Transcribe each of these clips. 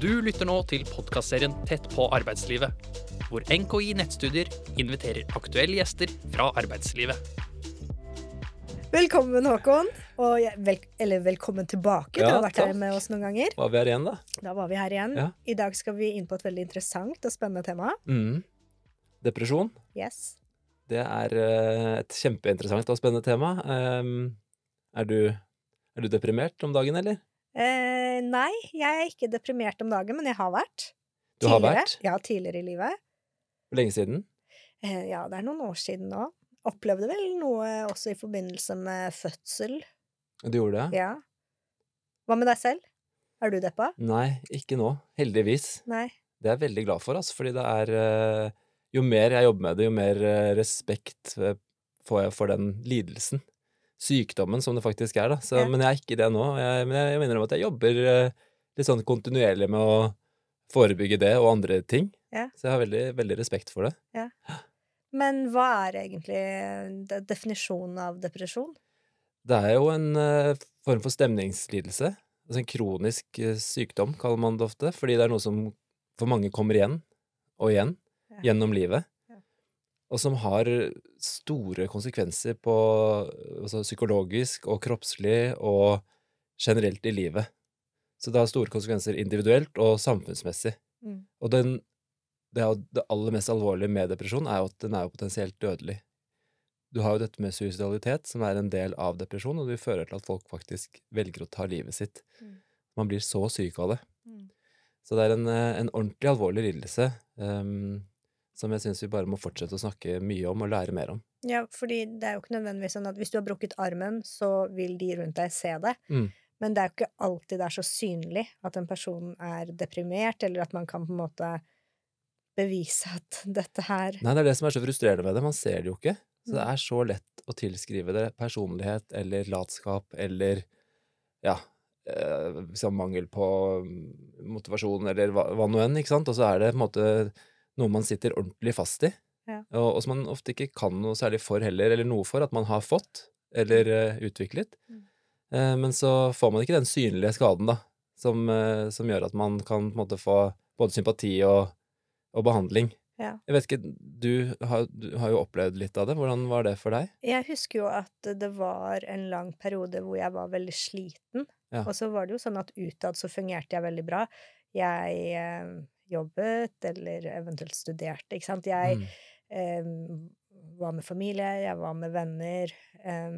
Du lytter nå til podkastserien Tett på arbeidslivet, hvor NKI Nettstudier inviterer aktuelle gjester fra arbeidslivet. Velkommen, Håkon. Og vel, eller velkommen tilbake. du Ja, har vært her med oss noen ganger. Var vi her igjen, da? Da var vi her igjen. Ja. I dag skal vi inn på et veldig interessant og spennende tema. Mm. Depresjon. Yes. Det er eh, et kjempeinteressant og spennende tema. Ehm, er, du, er du deprimert om dagen, eller? Eh, nei, jeg er ikke deprimert om dagen, men jeg har vært. Du har Tidligere. vært? Ja, tidligere i livet. Hvor lenge siden? Eh, ja, det er noen år siden nå. Opplevde vel noe også i forbindelse med fødsel. Du gjorde det? Ja. Hva med deg selv? Er du deppa? Nei, ikke nå. Heldigvis. Nei. Det er jeg veldig glad for, altså, fordi det er eh, Jo mer jeg jobber med det, jo mer eh, respekt eh, får jeg for den lidelsen. Sykdommen som det faktisk er, da. Så, Ja. Men jeg er ikke det nå. Jeg, men jeg, jeg mener om at jeg jobber eh, litt sånn kontinuerlig med å forebygge det og andre ting. Ja. Så jeg har veldig, veldig respekt for det. Men hva er egentlig definisjonen av depresjon? Det er jo en eh, form for stemningslidelse. Altså en kronisk eh, sykdom, kaller man det ofte. Fordi det er noe som for mange kommer igjen og igjen Ja. gjennom livet. Og som har store konsekvenser på altså psykologisk og kroppslig og generelt i livet. Så det har store konsekvenser individuelt og samfunnsmessig. Mm. Og den, det, det aller mest alvorlige med depresjon er jo at den er jo potensielt dødelig. Du har jo dette med suicidalitet, som er en del av depresjon, og det fører til at folk faktisk velger å ta livet sitt. Mm. Man blir så syk av det. Mm. Så det er en, eh, en ordentlig alvorlig lidelse ehm, som jeg syns vi bare må fortsette å snakke mye om og lære mer om. Ja, fordi det er jo ikke nødvendigvis sånn at hvis du har brukket armen, så vil de rundt deg se det. Mm. Men det er jo ikke alltid det er så synlig at en person er deprimert, eller at man kan på en måte bevise at dette her Nei, det er det som er så frustrerende med det. Man ser det jo ikke. Så det Mm. er så lett å tilskrive det personlighet eller latskap eller ja, eh, mangel på motivasjon eller hva, hva nå enn, ikke sant. Og så er det på en måte noe man sitter ordentlig fast i. Ja. Og, og som man ofte ikke kan noe særlig for heller, eller noe for at man har fått eller uh, utviklet. Mm. Uh, men så får man ikke den synlige skaden, da, som, uh, som gjør at man kan på en måte få både sympati og, og behandling. Ja. Jeg vet ikke, du har, du har jo opplevd litt av det. Hvordan var det for deg? Jeg husker jo at det var en lang periode hvor jeg var veldig sliten. Ja. Og så var det jo sånn at utad så fungerte jeg veldig bra. Jeg jobbet, eller eventuelt studerte, ikke sant. Jeg Mm. eh, var med familie, jeg var med venner. eh,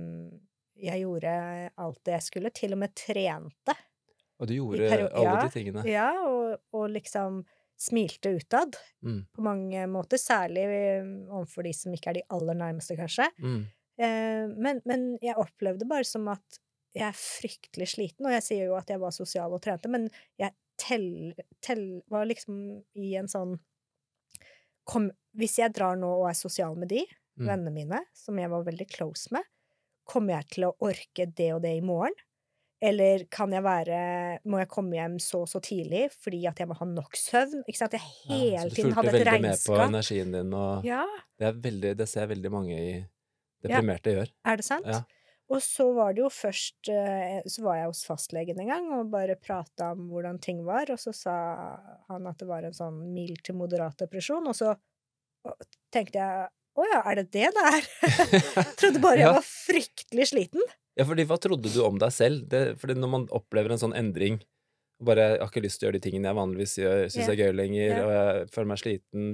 jeg gjorde alt det jeg skulle, til og med trente. Og du gjorde alle de tingene. Ja, og, og liksom smilte utad Mm. på mange måter. Særlig eh, overfor de som ikke er de aller nærmeste, kanskje. Mm. Eh, men, men jeg opplevde bare som at jeg er fryktelig sliten, og jeg sier jo at jeg var sosial og trente, men jeg tell, tell, var liksom i en sånn kom, Hvis jeg drar nå og er sosial med de, Mm. vennene mine, som jeg var veldig close med, kommer jeg til å orke det og det i morgen? Eller kan jeg være Må jeg komme hjem så og så tidlig fordi at jeg må ha nok søvn? Ikke sant? At jeg Ja, hele så du tiden fulgte hadde et veldig med på energien din, og Ja, det, er veldig, det ser veldig mange i deprimerte gjør. er det sant? Ja. Og så var det jo først eh, Så var jeg hos fastlegen en gang og bare prata om hvordan ting var, og så sa han at det var en sånn mild til moderat depresjon, og så tenkte jeg å ja, er det det det er? Trodde bare jeg Ja. var fryktelig sliten. Ja, fordi hva trodde du om deg selv? Det, fordi når man opplever en sånn endring bare jeg har ikke lyst til å gjøre de tingene jeg vanligvis gjør, syns yeah. er gøy lenger, yeah. og jeg føler meg sliten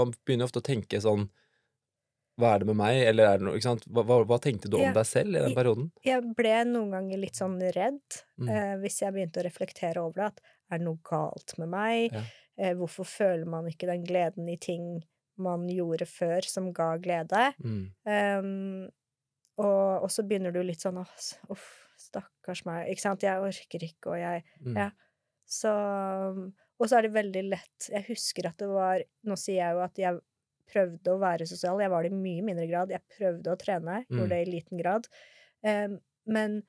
Man begynner ofte å tenke sånn Hva er det med meg, eller er det noe Ikke sant? Hva, hva, hva tenkte du om Ja. deg selv i den perioden? Jeg ble noen ganger litt sånn redd Mm. eh, hvis jeg begynte å reflektere over det, at er det noe galt med meg? Ja. Eh, hvorfor føler man ikke den gleden i ting man gjorde før som ga glede? Mm. Um, og, og så begynner du litt sånn uff, stakkars meg. Ikke sant? Jeg orker ikke, og jeg Mm. Ja. Så Og så er det veldig lett Jeg husker at det var Nå sier jeg jo at jeg prøvde å være sosial. Jeg var det i mye mindre grad. Jeg prøvde å trene, Mm. gjorde det i liten grad. Um, men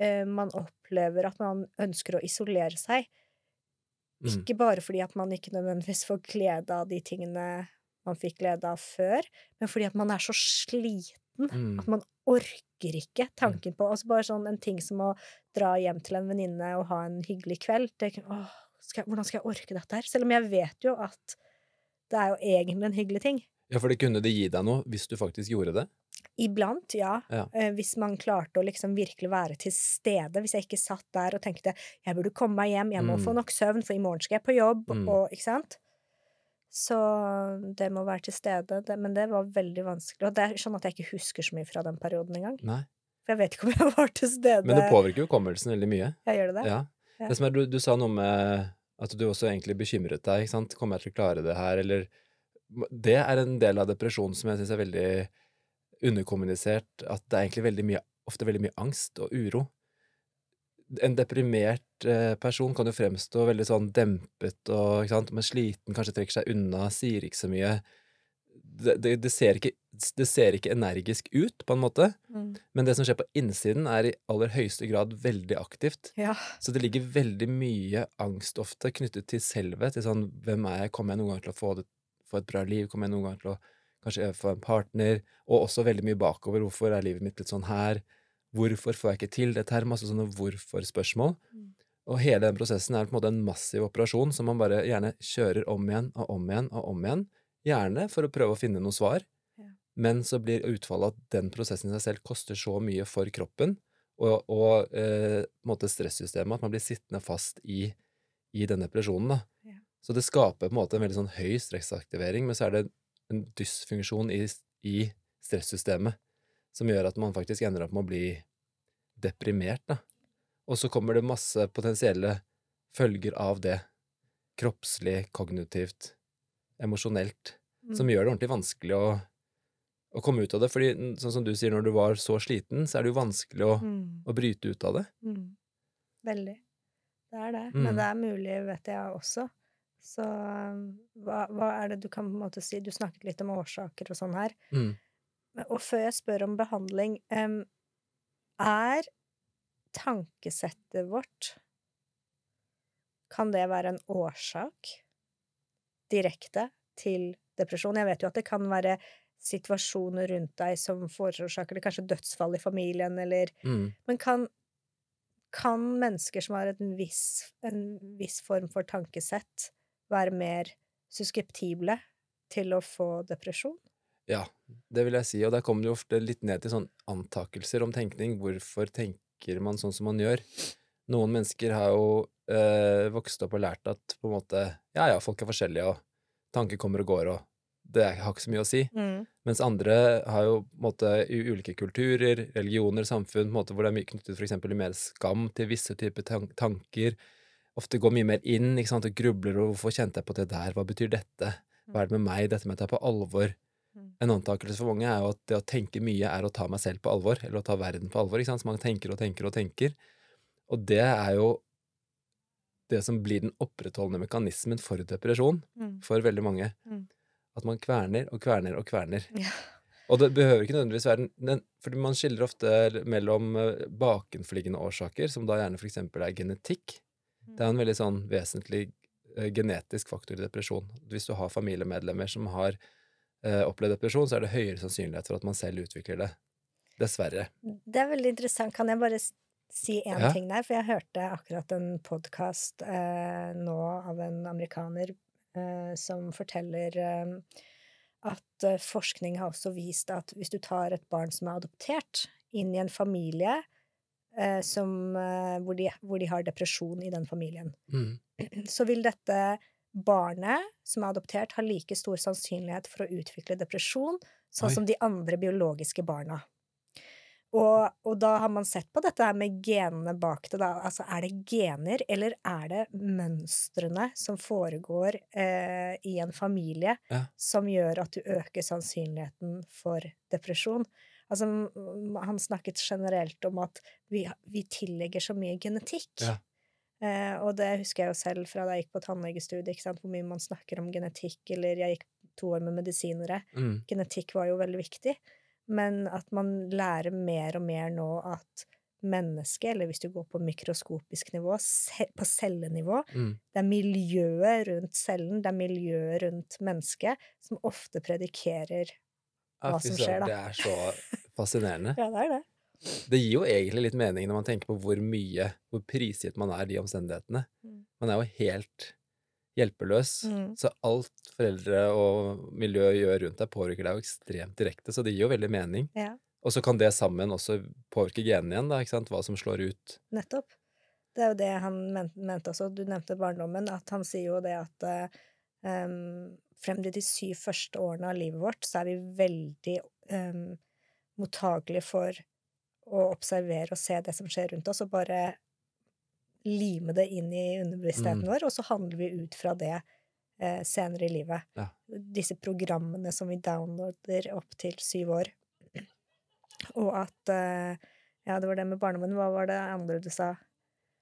eh, man opplever at man ønsker å isolere seg. Mm. Ikke bare fordi at man ikke nødvendigvis får glede av de tingene man fikk glede av før, men fordi at man er så sliten Mm. at man orker ikke tanken på Altså bare sånn en ting som å dra hjem til en venninne og ha en hyggelig kveld. Det, åh, skal, Hvordan skal jeg orke dette her? Selv om jeg vet jo at det er jo egentlig en hyggelig ting. Ja, for det kunne det gi deg noe hvis du faktisk gjorde det? Iblant, ja. Ja. Eh, hvis man klarte å liksom virkelig være til stede. Hvis jeg ikke satt der og tenkte jeg burde komme meg hjem, jeg må Mm. få nok søvn, for i morgen skal jeg på jobb, Mm. og ikke sant? Så det må være til stede. Det, men det var veldig vanskelig. Og det er sånn at jeg ikke husker så mye fra den perioden engang. Nei. For jeg vet ikke om jeg var til stede. Men det påvirker jo hukommelsen veldig mye. Jeg gjør det det? Ja. Ja. Det som er, du, du sa noe med at du også egentlig bekymret deg, ikke sant? Kommer jeg til å klare det her, eller Det er en del av depresjonen som jeg syns er veldig underkommunisert, at det er egentlig veldig mye, ofte veldig mye angst og uro. En deprimert eh, person kan jo fremstå veldig sånn dempet og ikke sant, men sliten, kanskje trekker seg unna, sier ikke så mye. Det, det, det, ser ikke, det ser ikke energisk ut, på en måte, Mm. men det som skjer på innsiden, er i aller høyeste grad veldig aktivt. Ja. Så det ligger veldig mye angst ofte knyttet til selvet, til sånn hvem er jeg, kommer jeg noen gang til å få, det, få et bra liv, kommer jeg noen gang til å kanskje få en partner, og også veldig mye bakover, hvorfor er livet mitt litt sånn her, hvorfor får jeg ikke til dette her, masse sånne hvorfor-spørsmål. Mm. Og hele den prosessen er på en måte en massiv operasjon som man bare gjerne kjører om igjen og om igjen og om igjen, gjerne for å prøve å finne noe svar, Ja. men så blir utfallet at den prosessen i seg selv koster så mye for kroppen, og, og eh, stressystemet, at man blir sittende fast i, i den depresjonen. Ja. Så det skaper på en måte en veldig sånn høy stressaktivering, men så er det en dysfunksjon i, i stressystemet som gjør at man faktisk ender opp med å bli deprimert. Da. Og så kommer det masse potensielle følger av det, kroppslig, kognitivt, emosjonelt, Mm. som gjør det ordentlig vanskelig å, å komme ut av det. Fordi sånn som du sier, når du var så sliten, så er det jo vanskelig å, Mm. å bryte ut av det. Mm. Veldig. Det er det. Mm. Men det er mulig, vet jeg også. Så hva, hva er det du kan på en måte si? Du snakket litt om årsaker og sånn her. Mm. Og før jeg spør om behandling, um, er tankesettet vårt Kan det være en årsak direkte til depresjon? Jeg vet jo at det kan være situasjoner rundt deg som forårsaker det, kanskje dødsfall i familien, eller Mm. Men kan, kan mennesker som har en viss, en viss form for tankesett, være mer suskeptible til å få depresjon? Ja, det vil jeg si, og der kommer det ofte litt ned til sånn antakelser om tenkning. Hvorfor tenker man sånn som man gjør? Noen mennesker har jo eh, vokst opp og lært at på en måte Ja, ja, folk er forskjellige, og tanker kommer og går, og det er- har ikke så mye å si. Mens andre har jo på en måte i ulike kulturer, religioner, samfunn, på en måte, hvor det er mye knyttet eksempel mer skam til visse typer tan tanker. Ofte går mye mer inn ikke sant, og grubler og 'hvorfor kjente jeg på det der', hva betyr dette, hva er det med meg, dette med å ta på alvor. Mm. En antakelse for mange er jo at det å tenke mye er å ta meg selv på alvor, eller å ta verden på alvor. ikke sant? Så man tenker og tenker og tenker. Og det er jo det som blir den opprettholdende mekanismen for depresjon Mm. for veldig mange. Mm. At man kverner og kverner og kverner. Ja. Og det behøver ikke nødvendigvis være den, Fordi man skiller ofte mellom eh, bakenforliggende årsaker, som da gjerne eksempel er genetikk. Det er en veldig sånn vesentlig eh, genetisk faktor i depresjon. Hvis du har familiemedlemmer som har eh, opplevd depresjon, så er det høyere sannsynlighet for at man selv utvikler det. Dessverre. Det er veldig interessant. Kan jeg bare si én Ja. ting der? For jeg hørte akkurat en podkast eh, nå av en amerikaner eh, som forteller eh, at eh, forskning har også vist at hvis du tar et barn som er adoptert, inn i en familie eh, som, eh, hvor, de, hvor de har depresjon i den familien, Mm. så vil dette barnet som er adoptert, ha like stor sannsynlighet for å utvikle depresjon sånn Oi. som de andre biologiske barna. Og, og da har man sett på dette med genene bak det. Da. Altså, er det gener, eller er det mønstrene som foregår eh, i en familie, Ja. som gjør at du øker sannsynligheten for depresjon? Altså, han snakket generelt om at vi, vi tillegger så mye genetikk. Ja. Eh, og det husker jeg jo selv fra da jeg gikk på tannlegestudiet, hvor mye man snakker om genetikk, eller jeg gikk to år med medisinere. Mm. Genetikk var jo veldig viktig, men at man lærer mer og mer nå at mennesket, eller hvis du går på mikroskopisk nivå, på cellenivå, Mm. det er miljøet rundt cellen, det er miljøet rundt mennesket, som ofte predikerer Hva som skjer, da. Det er så fascinerende. Ja, det er det. Det gir jo egentlig litt mening når man tenker på hvor mye Hvor prisgitt man er de omstendighetene. Mm. Man er jo helt hjelpeløs. Mm. Så alt foreldre og miljø gjør rundt deg, påvirker deg jo ekstremt direkte. Så det gir jo veldig mening. Ja, Og så kan det sammen også påvirke genene igjen, da, ikke sant? Hva som slår ut. nettopp. Det er jo det han mente også. Du nevnte barndommen. At han sier jo det at um, frem til de syv første årene av livet vårt, så er vi veldig um, mottagelige for å observere og se det som skjer rundt oss, og bare lime det inn i underbevisstheten Mm. vår, og så handler vi ut fra det eh, senere i livet. Ja. Disse programmene som vi downloader opp til syv år. Og at eh, Ja, det var det med barndommen. Hva var det andre du sa?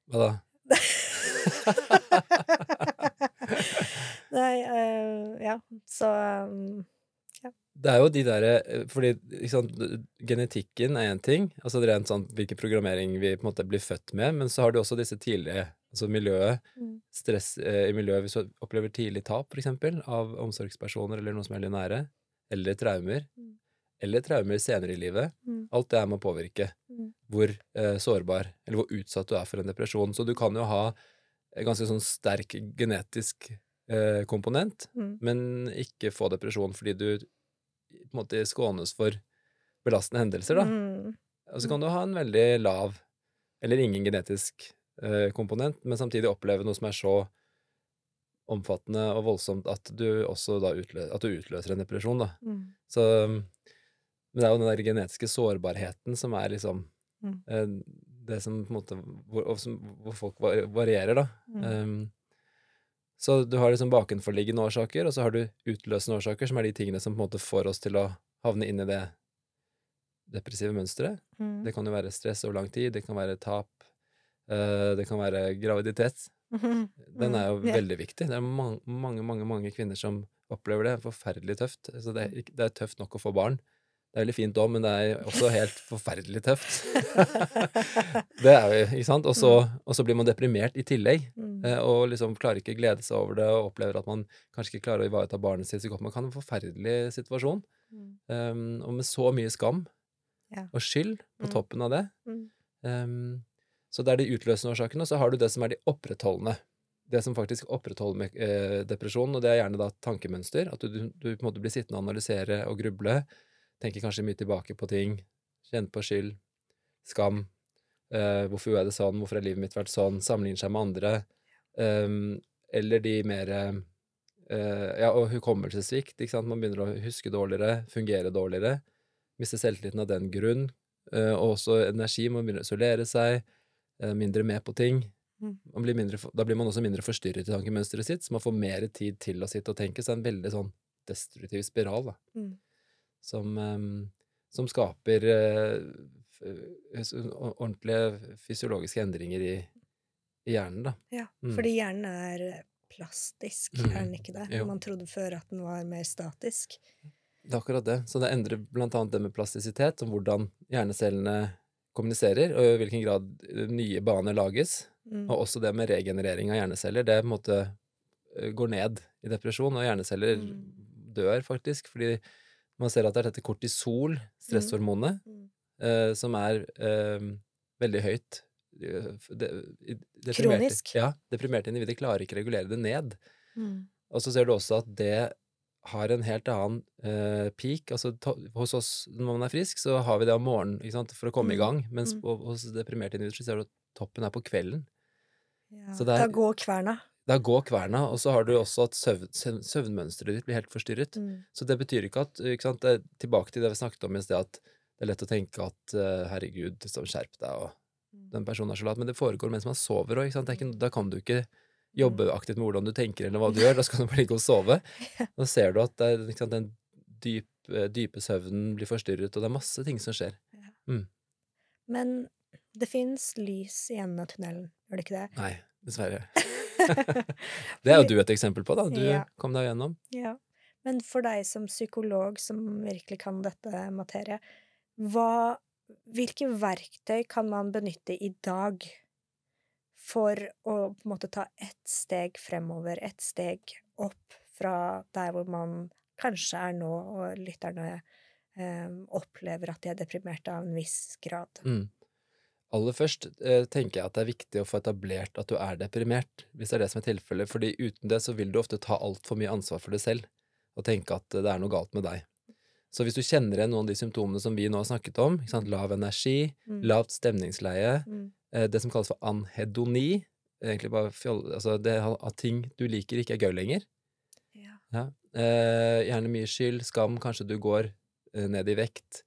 Hva da? Nei, eh, ja, så um, Det er jo de derre eh, Fordi sant, genetikken er én ting, altså rent sånn hvilken programmering vi på en måte blir født med, men så har du også disse tidlige Altså miljøet, Mm. stress eh, i miljøet hvis du opplever tidlig tap, eksempel, av omsorgspersoner eller noen som er veldig nære, eller traumer, Mm. eller traumer senere i livet. Mm. Alt det er med å påvirke Mm. hvor eh, sårbar, eller hvor utsatt du er for en depresjon. Så du kan jo ha en ganske sånn sterk genetisk eh, komponent, Mm. men ikke få depresjon fordi du på en måte skånes for belastende hendelser, da. Mm. Og så kan du ha en veldig lav, eller ingen genetisk eh, komponent, men samtidig oppleve noe som er så omfattende og voldsomt at du også da utløser, at du utløser en depresjon, da. Mm. Så Men det er jo den der genetiske sårbarheten som er liksom Mm. eh, det som på en måte Hvor, som, hvor folk varierer, da. Um, så du har liksom bakenforliggende årsaker, og så har du utløsende årsaker, som er de tingene som på en måte får oss til å havne inn i det depressive mønsteret. Mm. Det kan jo være stress over lang tid, det kan være tap, uh, det kan være graviditet. Den er jo Mm. Veldig viktig. Det er mange, mange, mange, mange kvinner som opplever det. Forferdelig tøft. Så det er, det er tøft nok å få barn. Det er veldig fint òg, men det er også helt forferdelig tøft. det er jo, ikke sant? Og så, og så blir man deprimert i tillegg. Mm. eh, Og liksom klarer ikke glede seg over det, og opplever at man kanskje ikke klarer å ivareta barnet sitt så godt man kan. En forferdelig situasjon. Mm. Um, og med så mye skam Ja. og skyld på Mm. toppen av det. Mm. Um, så det er de utløsende årsakene, og så har du det som er de opprettholdende. Det som faktisk opprettholder med, eh, depresjonen, og det er gjerne da tankemønster. At du, du, du på en måte blir sittende og analysere og gruble. Tenker kanskje mye tilbake på ting. Kjenner på skyld. Skam. Uh, hvorfor gjorde jeg det sånn? Hvorfor har livet mitt vært sånn? Sammenligner seg med andre. Um, eller de mer uh, Ja, og hukommelsessvikt. Ikke sant? Man begynner å huske dårligere, fungere dårligere. Mister selvtilliten av den grunn. Uh, og også energi. Man begynner å isolere seg. eh, mindre med på ting. Mm. Man blir mindre, da blir man også mindre forstyrret i tankemønsteret sitt, så man får mer tid til å sitte og tenke. Så det er en veldig sånn destruktiv spiral, da. Mm. Som, eh, som skaper eh, ordentlige fysiologiske endringer i, i hjernen, da. Ja, Mm. fordi hjernen er plastisk, Mm. er den ikke det? Jo. Man trodde før at den var mer statisk. Det er akkurat det. Så det endrer blant annet det med plastisitet, om hvordan hjernecellene kommuniserer, og i hvilken grad nye baner lages. Mm. Og også det med regenerering av hjerneceller. Det måte eh, går ned i depresjon, og hjerneceller Mm. dør faktisk, fordi man ser at det er dette kortisol, stresshormonet, Mm. eh, som er eh, veldig høyt. De, de Kronisk. Ja. Deprimerte individer klarer ikke å regulere det ned. Mm. Og så ser du også at det har en helt annen eh, peak. Altså to, hos oss når man er frisk, så har vi det om morgenen for å komme i Mm. gang, mens Mm. hos deprimerte individer så ser du at toppen er på kvelden. Ja. Så det Da er- går kverna. Da går kverna, og så har du også at søvn, søvn, søvnmønsteret ditt blir helt forstyrret. Mm. Så det betyr ikke at ikke sant, det Tilbake til det vi snakket om i sted, at det er lett å tenke at eh, herregud, liksom, skjerp deg, og Mm. den personen er så lat. Men det foregår mens man sover òg. Da kan du ikke jobbe Mm. aktivt med hvordan du tenker, eller hva du gjør. Da skal du bare ligge og sove. Da ser du at det sant, den dyp, eh, dype søvnen blir forstyrret, og det er masse ting som skjer. Men det fins lys i enden av tunnelen, gjør det ikke det? Nei, dessverre. Det er jo du et eksempel på, da. Du Ja. kom deg gjennom. Ja. Men for deg som psykolog som virkelig kan dette materiet, hva, hvilke verktøy kan man benytte i dag for å på en måte ta ett steg fremover, ett steg opp fra der hvor man kanskje er nå, og lytterne eh, opplever at de er deprimerte av en viss grad. Mm. Aller først eh, tenker jeg at det er viktig å få etablert at du er deprimert, hvis det er det som er tilfellet, fordi uten det så vil du ofte ta altfor mye ansvar for deg selv, og tenke at det er noe galt med deg. Så hvis du kjenner igjen noen av de symptomene som vi nå har snakket om, lav energi, Mm. lavt stemningsleie, Mm. eh, det som kalles for anhedoni, egentlig bare fjoll, altså det at ting du liker ikke er gøy lenger, Ja. ja. Eh, gjerne mye skyld, skam, kanskje du går eh, ned i vekt,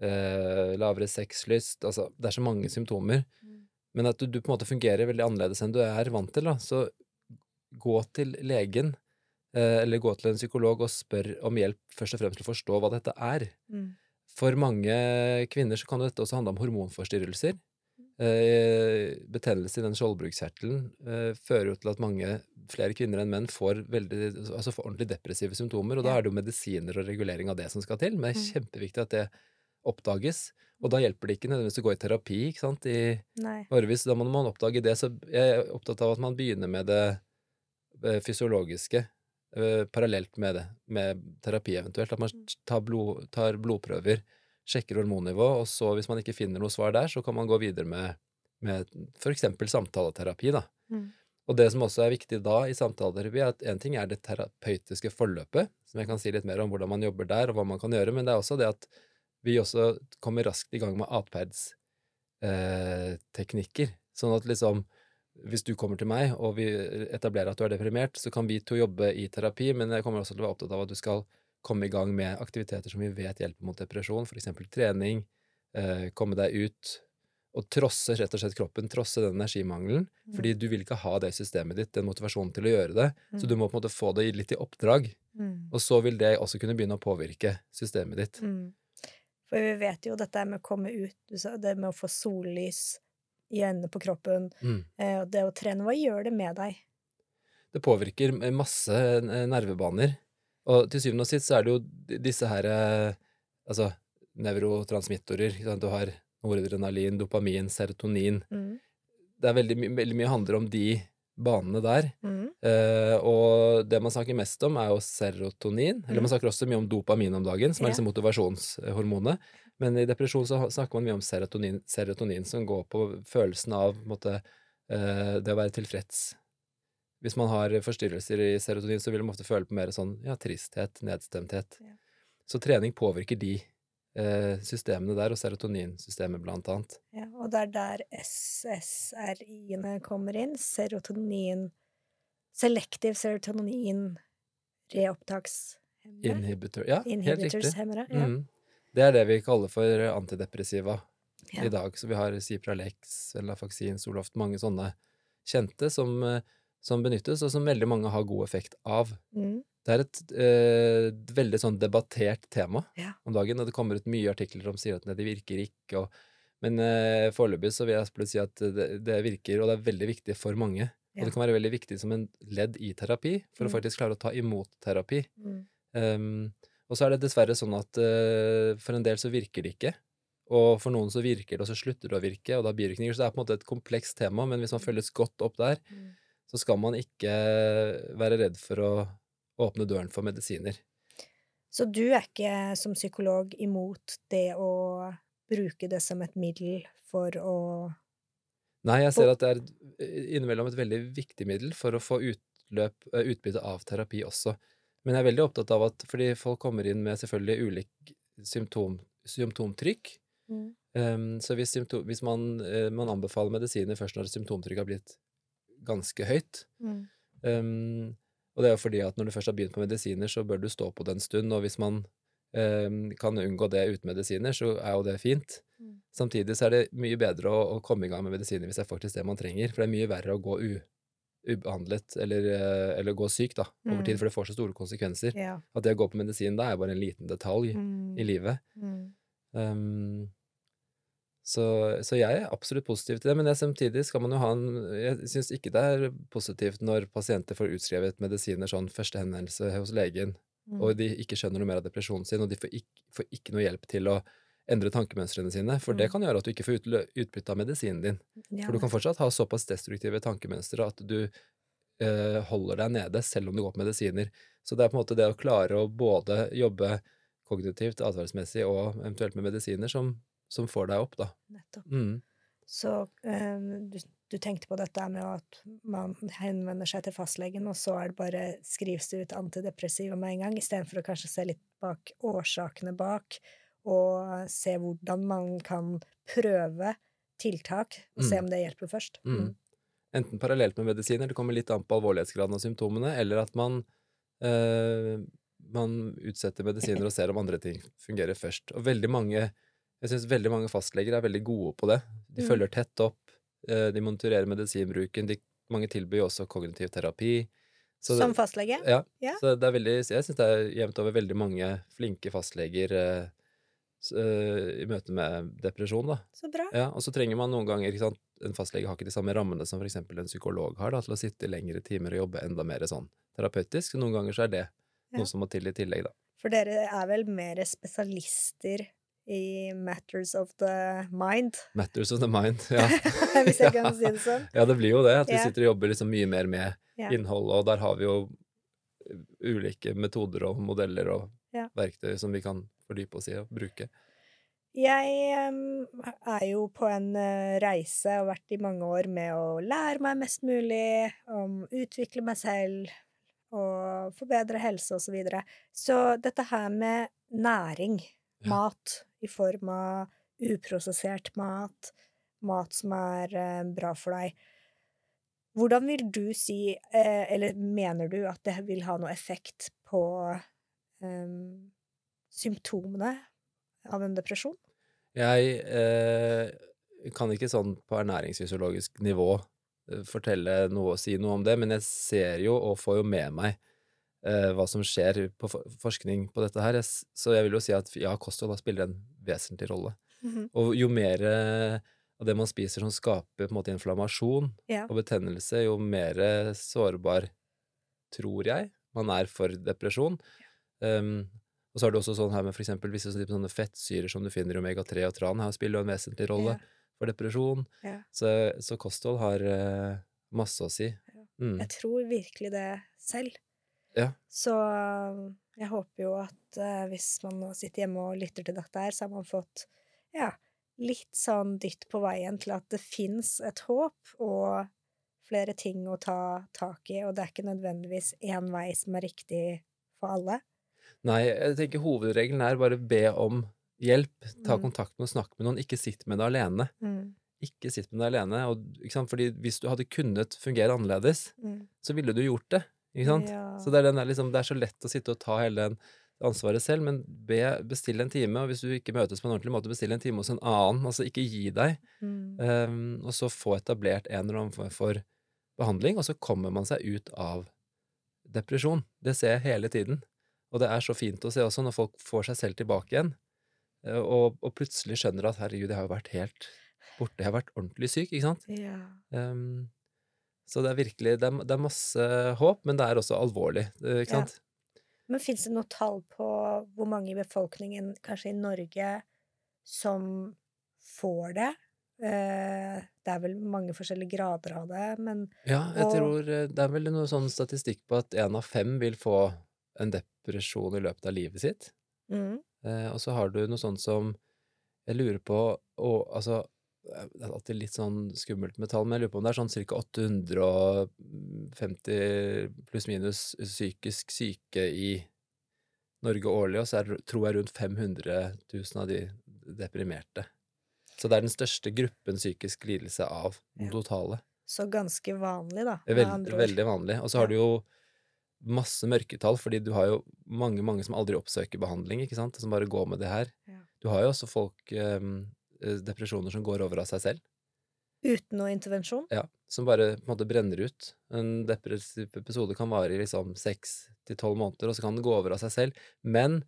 eh, lavere sexlyst, altså det er så mange symptomer. Mm. Men at du, du på en måte fungerer veldig annerledes enn du er vant til, da. Så gå til legen, eh, eller gå til en psykolog og spør om hjelp først og fremst til å forstå hva dette er. Mm. For mange kvinner så kan dette også handle om hormonforstyrrelser. Eh, betennelse i den skjoldbruskkjertelen eh, fører jo til at mange flere kvinner enn menn får, veldig, altså får ordentlig depressive symptomer, og da er det jo medisiner og regulering av det som skal til. Men det er Mm. kjempeviktig at det oppdages. Og da hjelper det ikke nødvendigvis å gå i terapi ikke sant, i årevis. Da må man oppdage det. Så jeg er opptatt av at man begynner med det eh, fysiologiske eh, parallelt med det, med terapi eventuelt. At man Mm. tar, blod, tar blodprøver, sjekker hormonnivå, og så hvis man ikke finner noe svar der, så kan man gå videre med, med f.eks. samtaleterapi, da. Mm. Og det som også er viktig da i samtaleterapi, er at en ting er det terapeutiske forløpet, som jeg kan si litt mer om hvordan man jobber der, og hva man kan gjøre, men det er også det at vi også kommer raskt i gang med atferdsteknikker. sånn at liksom hvis du kommer til meg, og vi etablerer at du er deprimert, så kan vi to jobbe i terapi, men jeg kommer også til å være opptatt av at du skal komme i gang med aktiviteter som vi vet hjelper mot depresjon, eksempel trening, eh, komme deg ut, og trosse rett og slett kroppen, trosse den energimangelen, fordi du vil ikke ha det systemet ditt, den motivasjonen til å gjøre det, så du må på en måte få det litt i oppdrag, Mm. og så vil det også kunne begynne å påvirke systemet ditt. For vi vet jo dette med å komme ut, det med å få sollys i øynene på kroppen, Mm. eh, det å trene, hva gjør det med deg? Det påvirker masse eh, nervebaner. Og til syvende og sist så er det jo disse her eh, Altså nevrotransmittorer. Du har noradrenalin, dopamin, serotonin. Mm. Det er veldig, veldig mye handler om de banene der. Mm. Uh, og det man snakker mest om, er jo serotonin. Eller man snakker også mye om dopamin om dagen, som er liksom motivasjonshormonet. Men i depresjon så snakker man mye om serotonin, serotonin som går på følelsen av på måte, uh, det å være tilfreds. Hvis man har forstyrrelser i serotonin, så vil man ofte føle på mer sånn ja, tristhet, nedstemthet. Ja. Så trening påvirker de systemene der, og serotoninsystemet blant annet. Ja, og det er der SSRI-ene kommer inn. Serotonin Selektiv serotonin reopptakshemmere. Inhibitor Ja, helt riktig. Inhibitors-hemmere. Ja. Mm. Det er det vi kaller for antidepressiva Ja. i dag. Så vi har Cipralex, Lafaxin, Soloft, mange sånne kjente som, eh, som benyttes, og som veldig mange har god effekt av. Mm. Det er et eh, veldig sånn debattert tema Ja. om dagen, og det kommer ut mye artikler som sier at det virker ikke, og, men eh, foreløpig så vil jeg absolutt si at det, det virker, og det er veldig viktig for mange. Ja. Og det kan være veldig viktig som en ledd i terapi, for Mm. å faktisk klare å ta imot terapi. Mm. Um, og så er det dessverre sånn at uh, for en del så virker det ikke. Og for noen så virker det, og så slutter det å virke, og da bivirkninger. Så det er på en måte et komplekst tema, men hvis man følges godt opp der, Mm. så skal man ikke være redd for å åpne døren for medisiner. Så du er ikke som psykolog imot det å bruke det som et middel for å Nei, jeg ser at det er et- innimellom et veldig viktig middel for å få utløp, eh, utbytte av terapi også. Men jeg er veldig opptatt av at fordi folk kommer inn med selvfølgelig ulik symptom, symptomtrykk, Um, så hvis, symptom, hvis man, eh, man anbefaler medisiner først når symptomtrykket har blitt ganske høyt Mm. um, Og det er jo fordi at når du først har begynt på medisiner, så bør du stå på det en stund, og hvis man eh, kan unngå det uten medisiner, så er jo det fint. Mm. Samtidig så er det mye bedre å, å komme i gang med medisiner hvis det er faktisk det man trenger, for det er mye verre å gå u, ubehandlet eller, eh, eller gå syk da, over Mm. tid, for det får så store konsekvenser. Ja. At det å gå på medisin da er bare en liten detalj Mm. i livet. Um, så, så jeg er absolutt positiv til det, men samtidig skal man jo ha en Jeg syns ikke det er positivt når pasienter får utskrevet medisiner sånn første henvendelse hos legen, Mm. og de ikke skjønner noe mer av depresjonen sin, og de får ikke, får ikke noe hjelp til å endre tankemønstrene sine, for det Mm. kan gjøre at du ikke får utbytte av medisinen din. Ja, For du kan fortsatt ha såpass destruktive tankemønstre at du eh, holder deg nede selv om du går på medisiner. Så det er på en måte det å klare å både jobbe kognitivt, atferdsmessig og eventuelt med medisiner som, som får deg opp, da. Nettopp. Mm. Så eh, du, du tenkte på dette med at man henvender seg til fastlegen, og så er det bare skrives det ut antidepressiva med en gang, istedenfor å kanskje se litt bak årsakene bak, og se hvordan man kan prøve tiltak, og se Mm. om det hjelper først. Mm. Enten parallelt med medisiner, det kommer litt an på alvorlighetsgraden av symptomene, eller at man, eh, man utsetter medisiner og ser om andre ting fungerer først. Og veldig mange, jeg syns veldig mange fastleger er veldig gode på det. De Mm. følger tett opp, eh, de monitorerer medisinbruken, de, mange tilbyr jo også kognitiv terapi. Så Som det, fastlege? ja, Ja. så det er veldig, jeg syns det er jevnt over veldig mange flinke fastleger eh, eh, i møte med depresjon, da. Så bra. Ja, og så trenger man noen ganger ikke sant? En fastlege har ikke de samme rammene som f.eks. en psykolog har, da, til å sitte i lengre timer og jobbe enda mer sånn terapeutisk. Så noen ganger så er det Ja. noe som må til i tillegg, da. For dere er vel mer spesialister i matters of the mind, Matters of the mind. Ja, hvis jeg kan si det sånn. ja det blir jo det. At vi sitter og jobber liksom mye mer med Ja. innhold, og der har vi jo ulike metoder og modeller og Ja. verktøy som vi kan fordype oss i og bruke. Jeg um, er jo på en uh, reise og har vært i mange år med å lære meg mest mulig, om utvikle meg selv og forbedre helse og så videre. Så dette her med næring, Ja. mat i form av uprosessert mat, mat som er eh, bra for deg Hvordan vil du si, eh, eller mener du at det vil ha noe effekt på um, symptomene av en depresjon? Jeg eh, kan ikke sånn på ernæringsfysiologisk nivå fortelle noe og si noe om det, men jeg ser jo og får jo med meg eh, hva som skjer på for forskning på dette her. Så jeg vil jo si at ja, kosthold spiller en vesentlig rolle. Mhm. Og jo mer eh, av det man spiser som skaper på en måte inflammasjon yeah. og betennelse, jo mer sårbar, tror jeg, man er for depresjon. Um, og så er det også sånn her med for eksempel visse sånne fettsyrer som du finner i omega-3 og tran, her spiller jo en vesentlig rolle yeah. for depresjon. Så, så kosthold har uh, masse å si. Mm. Jeg tror virkelig det selv. Ja. Så um, jeg håper jo at uh, hvis man nå sitter hjemme og lytter til dette her, så har man fått ja, litt sånn dytt på veien til at det fins et håp og flere ting å ta tak i, og det er ikke nødvendigvis én vei som er riktig for alle. Nei, jeg tenker hovedregelen er bare be om hjelp. Ta Mm. kontakt med og snakk med noen. Ikke sitt med det alene. Mm. Ikke sitt med det alene. Og? Fordi hvis du hadde kunnet fungere annerledes, Mm. så ville du gjort det. Ikke sant? Ja. Så det er, den der, liksom, det er så lett å sitte og ta hele den ansvaret selv, men be, bestill en time, og hvis du ikke møtes på en ordentlig måte, bestill en time hos en annen. Altså ikke gi deg. Mm. Um, og så få etablert en eller annen form for behandling, og så kommer man seg ut av depresjon. Det ser jeg hele tiden. Og det er så fint å se også når folk får seg selv tilbake igjen, eh, og, og plutselig skjønner at herregud, jeg har jo vært helt borte, jeg har vært ordentlig syk, ikke sant? ja. Um, så det er virkelig, det er, det er masse håp, men det er også alvorlig, ikke ikke Ja. sant? Men fins det noe tall på hvor mange i befolkningen, kanskje i Norge, som får det? Eh, det er vel mange forskjellige grader av det, men Ja, jeg Og- tror eh, det er vel noe sånn statistikk på at en av fem vil få en depresjon i løpet av livet sitt. mm, Eh, og så har du noe sånt som Jeg lurer på og, Altså, eh, det er alltid litt sånn skummelt med tall, men jeg lurer på om det er sånn ca. 850 pluss-minus psykisk syke i Norge årlig, og så er tror jeg rundt 500 000 av de deprimerte. Så det er den største gruppen psykisk lidelse av den totale. så ganske vanlig, da, veld, veldig vanlig. Og så har du jo masse mørketall, fordi du har jo mange mange som aldri oppsøker behandling, ikke sant, som bare går med det her. Du har jo også folk eh, depresjoner som går over av seg selv, Uten noe intervensjon. ja, som bare på en måte brenner ut. En depressiv episode kan vare i liksom seks til tolv måneder, og så kan den gå over av seg selv. Men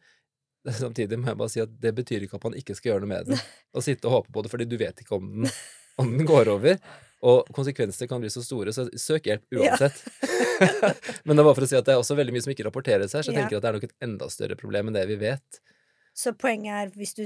samtidig må jeg bare si at det betyr ikke at man ikke skal gjøre noe med den, og sitte og håpe på det, fordi du vet ikke om den, om den går over. Og konsekvenser kan bli så store, så søk hjelp Ja. uansett. Men det bare for å si at det er også veldig mye som ikke rapporteres her, så jeg Ja. tenker at det er nok et enda større problem enn det vi vet. Så poenget er, hvis du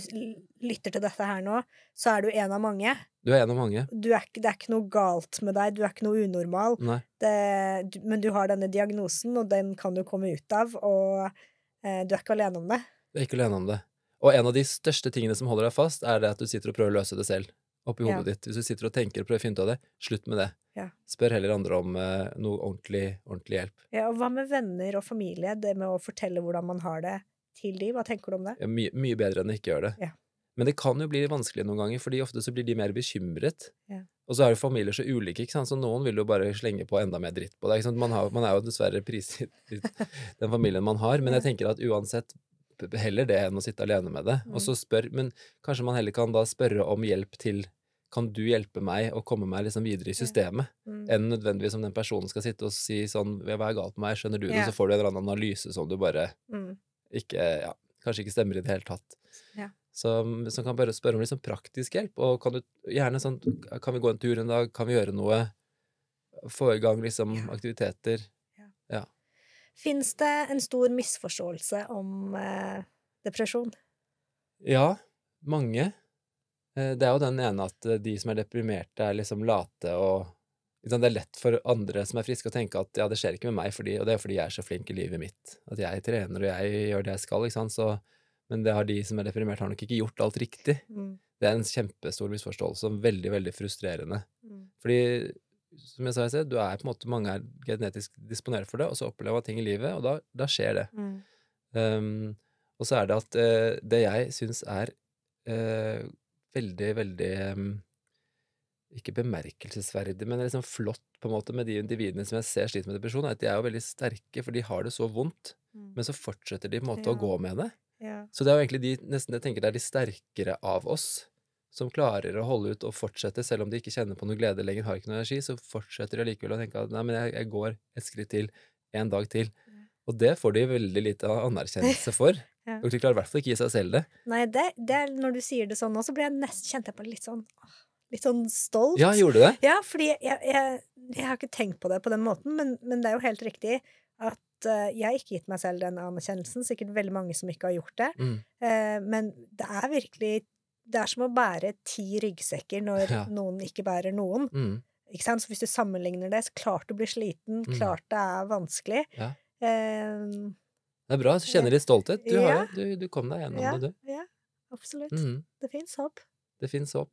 lytter til dette her nå, så er du en av mange. Du er en av mange. Du er det er ikke noe galt med deg, du er ikke noe unormal, det, men du har denne diagnosen, og den kan du komme ut av, og eh, du er ikke alene om det. Du er ikke alene om det. Og en av de største tingene som holder deg fast, er det at du sitter og prøver å løse det selv. Oppi Ja. hodet ditt. Hvis du sitter og tenker og prøver å finne ut av det, slutt med det. Ja. Spør heller andre om eh, noe ordentlig, ordentlig hjelp. Ja, og hva med venner og familie? Det med å fortelle hvordan man har det til de, hva tenker du om det? Ja, mye, mye bedre enn å ikke gjøre det. Ja. Men det kan jo bli vanskelig noen ganger, fordi ofte så blir de mer bekymret. Ja. Og så er jo familier så ulike, ikke sant? så noen vil jo bare slenge på enda mer dritt på deg. Man, har, man er jo dessverre prisgitt den familien man har, men jeg tenker at uansett heller det enn å sitte alene med det. Mm. Og så spør, men kanskje man heller kan da spørre om hjelp til kan du hjelpe meg å komme meg liksom videre i systemet, Mm. enn nødvendigvis om den personen skal sitte og si sånn hva er galt med meg, skjønner du det, Ja. så får du en eller annen analyse som du bare Mm. Ikke, ja, kanskje ikke stemmer i det hele tatt. Ja. Så, som, kan bare spørre om liksom praktisk hjelp, og kan du gjerne sånn Kan vi gå en tur en dag? Kan vi gjøre noe? Få i gang liksom Ja. aktiviteter? Fins det en stor misforståelse om eh, depresjon? Ja, mange. Eh, Det er jo den ene at de som er deprimerte, er liksom late og Det er lett for andre som er friske, å tenke at ja, det skjer ikke med meg, fordi, og det er fordi jeg er så flink i livet mitt. At jeg trener og jeg gjør det jeg skal, ikke sant. Så, men det har de som er deprimert, har nok ikke gjort alt riktig. Mm. Det er en kjempestor misforståelse og veldig, veldig frustrerende. Mm. Fordi, som jeg sa i sted, du er på en måte, mange er genetisk disponert for det, og så opplever man ting i livet, og da, da skjer det. Mm. Um, og så er det at uh, det jeg syns er uh, veldig, veldig um, Ikke bemerkelsesverdig, men liksom flott på en måte med de individene som jeg ser sliter med depresjon, er at de er jo veldig sterke, for de har det så vondt, Mm. men så fortsetter de på en måte Ja. å gå med det. Ja. Så det er jo egentlig de, nesten jeg tenker det er de sterkere av oss som klarer å holde ut og fortsette, selv om de ikke kjenner på noe glede lenger, har ikke noe energi, så fortsetter de likevel å tenke at nei, men jeg, jeg går et skritt til, en dag til. Og det får de veldig lite anerkjennelse for. Ja. Og de klarer i hvert fall ikke gi seg selv det. Nei, det, det er når du sier det sånn nå, så blir jeg nesten, kjent jeg på litt sånn åh, Litt sånn stolt. Ja, gjorde du det? Ja, fordi jeg, jeg, jeg har ikke tenkt på det på den måten, men, men det er jo helt riktig at eh, jeg har ikke gitt meg selv den anerkjennelsen. Sikkert veldig mange som ikke har gjort det. Mm. Eh, men det er virkelig Det er som å bære ti ryggsekker når Ja. noen ikke bærer noen. Mm. Ikke sant? Så hvis du sammenligner det, så klart du blir sliten, Mm. klart det er vanskelig. Ja. Uh, Det er bra. Du kjenner litt stolthet. Du, har, Ja. har, du, du kom deg gjennom det, du. ja, absolutt. Mm. Det fins håp. Det fins håp.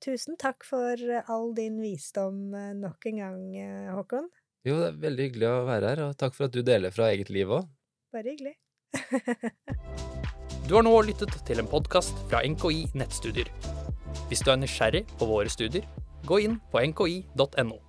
Tusen takk for eh, all din visdom eh, nok en gang, eh, Håkon. Jo, det er veldig hyggelig å være her, og takk for at du deler fra eget liv òg. Bare hyggelig. Du har nå lyttet til en podkast fra NKI Nettstudier. Hvis du er nysgjerrig på våre studier, gå inn på nki.no.